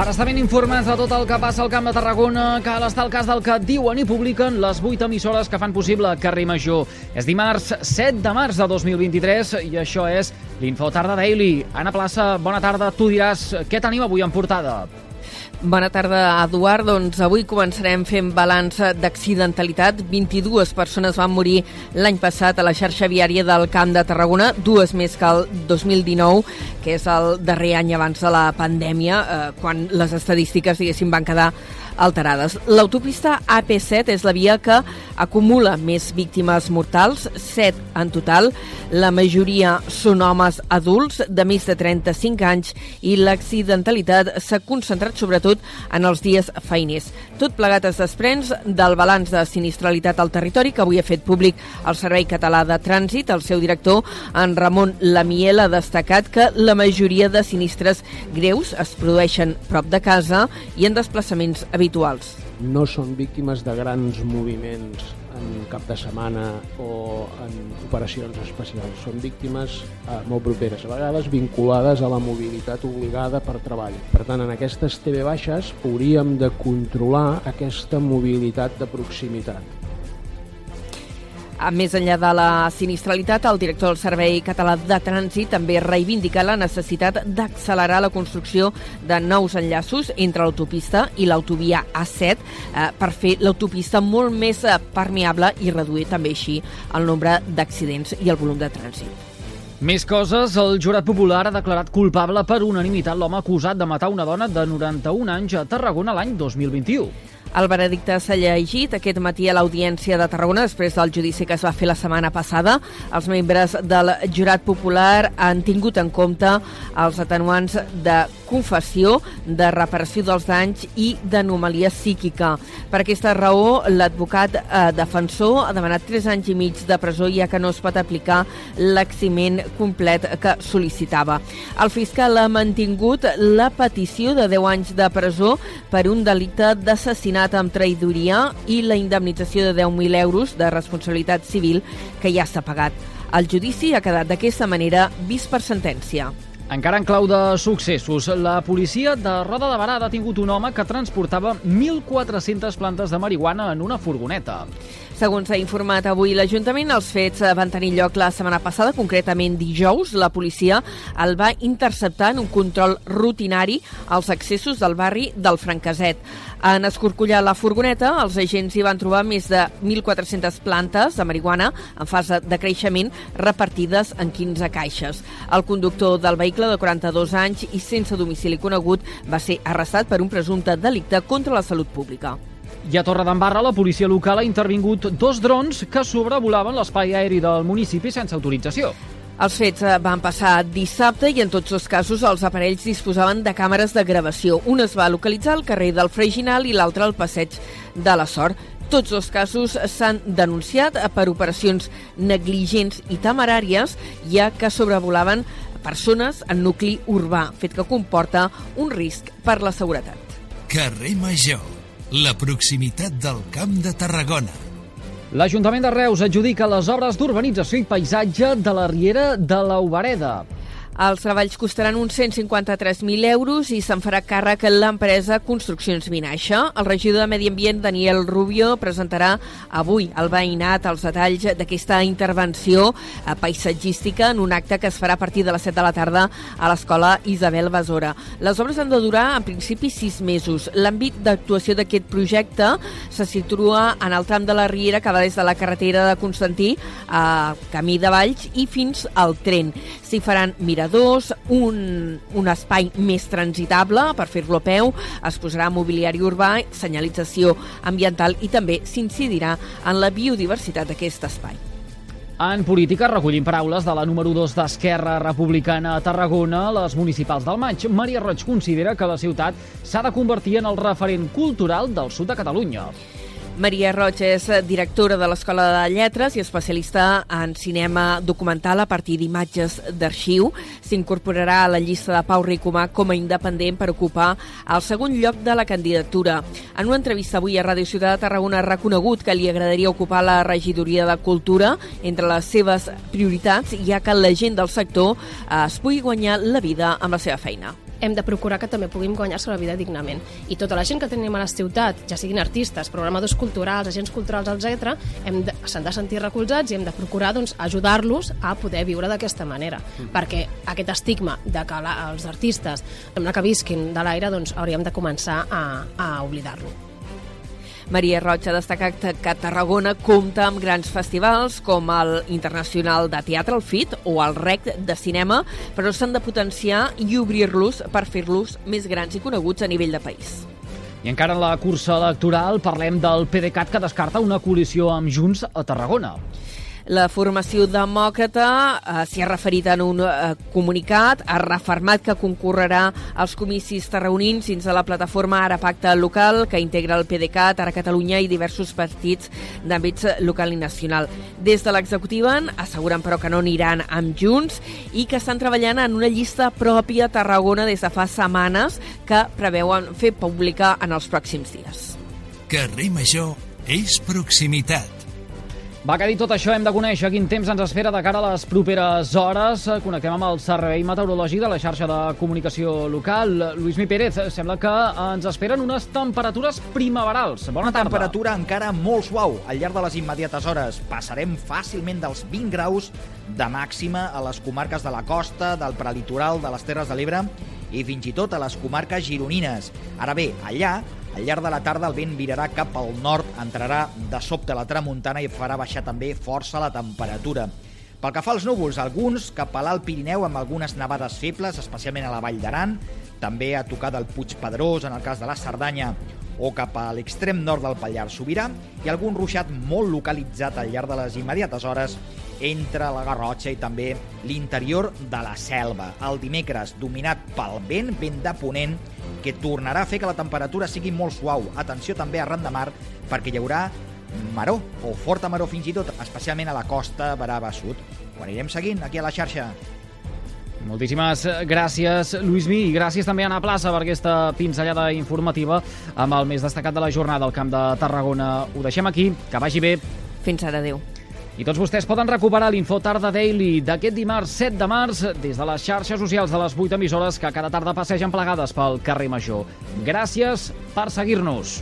Per estar ben informats de tot el que passa al Camp de Tarragona, cal estar al cas del que diuen i publiquen les 8 emissores que fan possible Carrer Major. És dimarts 7 de març de 2023 i això és l'Info Tarda Daily. Anna Plaça, bona tarda. Tu diràs què tenim avui en portada. Bona tarda, Eduard. Doncs avui començarem fent balanç d'accidentalitat. 22 persones van morir l'any passat a la xarxa viària del Camp de Tarragona, dues més que el 2019, que és el darrer any abans de la pandèmia, eh, quan les estadístiques, diguéssim, van quedar alterades. L'autopista AP7 és la via que acumula més víctimes mortals, 7 en total. La majoria són homes adults de més de 35 anys i l'accidentalitat s'ha concentrat sobretot en els dies feiners. Tot plegat es desprens del balanç de sinistralitat al territori que avui ha fet públic el Servei Català de Trànsit. El seu director, en Ramon Lamiel, ha destacat que la majoria de sinistres greus es produeixen prop de casa i en desplaçaments habituals habituals. No són víctimes de grans moviments en cap de setmana o en operacions especials. Són víctimes eh, molt properes, a vegades vinculades a la mobilitat obligada per treball. Per tant, en aquestes TV baixes hauríem de controlar aquesta mobilitat de proximitat més enllà de la sinistralitat, el director del Servei Català de Trànsit també reivindica la necessitat d'accelerar la construcció de nous enllaços entre l'autopista i l'autovia A7 eh, per fer l'autopista molt més eh, permeable i reduir també així el nombre d'accidents i el volum de trànsit. Més coses, el jurat popular ha declarat culpable per unanimitat l'home acusat de matar una dona de 91 anys a Tarragona l'any 2021. El veredicte s'ha llegit aquest matí a l'Audiència de Tarragona després del judici que es va fer la setmana passada. Els membres del jurat popular han tingut en compte els atenuants de confessió, de reparació dels danys i d'anomalia psíquica. Per aquesta raó, l'advocat eh, defensor ha demanat 3 anys i mig de presó ja que no es pot aplicar l'eximent complet que sol·licitava. El fiscal ha mantingut la petició de 10 anys de presó per un delicte d'assassinat amb traïdoria i la indemnització de 10.000 euros de responsabilitat civil que ja s'ha pagat. El judici ha quedat d'aquesta manera vist per sentència. Encara en clau de successos, la policia de Roda de Barà ha detingut un home que transportava 1.400 plantes de marihuana en una furgoneta. Segons s'ha informat avui l'Ajuntament, els fets van tenir lloc la setmana passada, concretament dijous. La policia el va interceptar en un control rutinari als accessos del barri del Francaset. En escorcollar la furgoneta, els agents hi van trobar més de 1.400 plantes de marihuana en fase de creixement repartides en 15 caixes. El conductor del vehicle de 42 anys i sense domicili conegut va ser arrestat per un presumpte delicte contra la salut pública. I a Torredembarra, la policia local ha intervingut dos drons que sobrevolaven l'espai aeri del municipi sense autorització. Els fets eh, van passar dissabte i en tots dos casos els aparells disposaven de càmeres de gravació. Un es va localitzar al carrer del Freginal i l'altre al passeig de la Sort. Tots dos casos s'han denunciat per operacions negligents i temeràries, ja que sobrevolaven persones en nucli urbà, fet que comporta un risc per la seguretat. Carrer Major la proximitat del Camp de Tarragona. L'Ajuntament de Reus adjudica les obres d'urbanització i paisatge de la Riera de l'Aubereda. Els treballs costaran uns 153.000 euros i se'n farà càrrec l'empresa Construccions Vinaixa. El regidor de Medi Ambient, Daniel Rubio, presentarà avui al veïnat els detalls d'aquesta intervenció eh, paisatgística en un acte que es farà a partir de les 7 de la tarda a l'escola Isabel Besora. Les obres han de durar, en principi, 6 mesos. L'àmbit d'actuació d'aquest projecte se situa en el tram de la Riera que va des de la carretera de Constantí a Camí de Valls i fins al tren. S'hi faran miradors miradors, un, un espai més transitable per fer-lo a peu, es posarà mobiliari urbà, senyalització ambiental i també s'incidirà en la biodiversitat d'aquest espai. En política, recollim paraules de la número 2 d'Esquerra Republicana a Tarragona, les municipals del maig. Maria Roig considera que la ciutat s'ha de convertir en el referent cultural del sud de Catalunya. Maria Roig és directora de l'Escola de Lletres i especialista en cinema documental a partir d'imatges d'arxiu. S'incorporarà a la llista de Pau Ricomà com a independent per ocupar el segon lloc de la candidatura. En una entrevista avui a Ràdio Ciutat de Tarragona ha reconegut que li agradaria ocupar la regidoria de Cultura entre les seves prioritats, ja que la gent del sector es pugui guanyar la vida amb la seva feina. Hem de procurar que també puguin guanyar-se la vida dignament. I tota la gent que tenim a la ciutat, ja siguin artistes, programadors culturals, agents culturals, etc., s'han de sentir recolzats i hem de procurar doncs, ajudar-los a poder viure d'aquesta manera. Mm. Perquè aquest estigma de que la, els artistes sembla que visquin de l'aire, doncs hauríem de començar a, a oblidar-lo. Maria Roig ha destacat que Tarragona compta amb grans festivals com el Internacional de Teatre, el FIT, o el REC de Cinema, però s'han de potenciar i obrir-los per fer-los més grans i coneguts a nivell de país. I encara en la cursa electoral parlem del PDeCAT que descarta una coalició amb Junts a Tarragona. La formació demòcrata eh, s'hi ha referit en un eh, comunicat, ha refermat que concorrerà als comicis tarragonins dins de la plataforma Ara Pacte Local, que integra el PDeCAT, Ara Catalunya i diversos partits d'àmbits local i nacional. Des de l'executiva asseguren però que no aniran amb Junts i que estan treballant en una llista pròpia a Tarragona des de fa setmanes que preveuen fer pública en els pròxims dies. Carrer Major és proximitat. Va, que dit tot això, hem de conèixer quin temps ens espera de cara a les properes hores. Connectem amb el Servei Meteorològic de la xarxa de comunicació local. Lluís Mi Pérez, sembla que ens esperen unes temperatures primaverals. Bona Una tarda. temperatura encara molt suau al llarg de les immediates hores. Passarem fàcilment dels 20 graus de màxima a les comarques de la costa, del prelitoral, de les Terres de l'Ebre i fins i tot a les comarques gironines. Ara bé, allà al llarg de la tarda el vent virarà cap al nord, entrarà de sobte la tramuntana i farà baixar també força la temperatura. Pel que fa als núvols, alguns cap a l'Alt Pirineu amb algunes nevades febles, especialment a la Vall d'Aran, també a tocar del Puig Pedrós, en el cas de la Cerdanya, o cap a l'extrem nord del Pallars Sobirà, i algun ruixat molt localitzat al llarg de les immediates hores entre la Garrotxa i també l'interior de la selva. El dimecres, dominat pel vent, vent de ponent, que tornarà a fer que la temperatura sigui molt suau. Atenció també arran de mar, perquè hi haurà maró, o forta maró fins i tot, especialment a la costa Brava Sud. Ho anirem seguint aquí a la xarxa. Moltíssimes gràcies, Lluís Mi, i gràcies també a Anna Plaça per aquesta pinzellada informativa amb el més destacat de la jornada al Camp de Tarragona. Ho deixem aquí, que vagi bé. Fins ara, adeu. I tots vostès poden recuperar l'Info Tarda Daily d'aquest dimarts 7 de març des de les xarxes socials de les 8 emissores que cada tarda passegen plegades pel carrer Major. Gràcies per seguir-nos.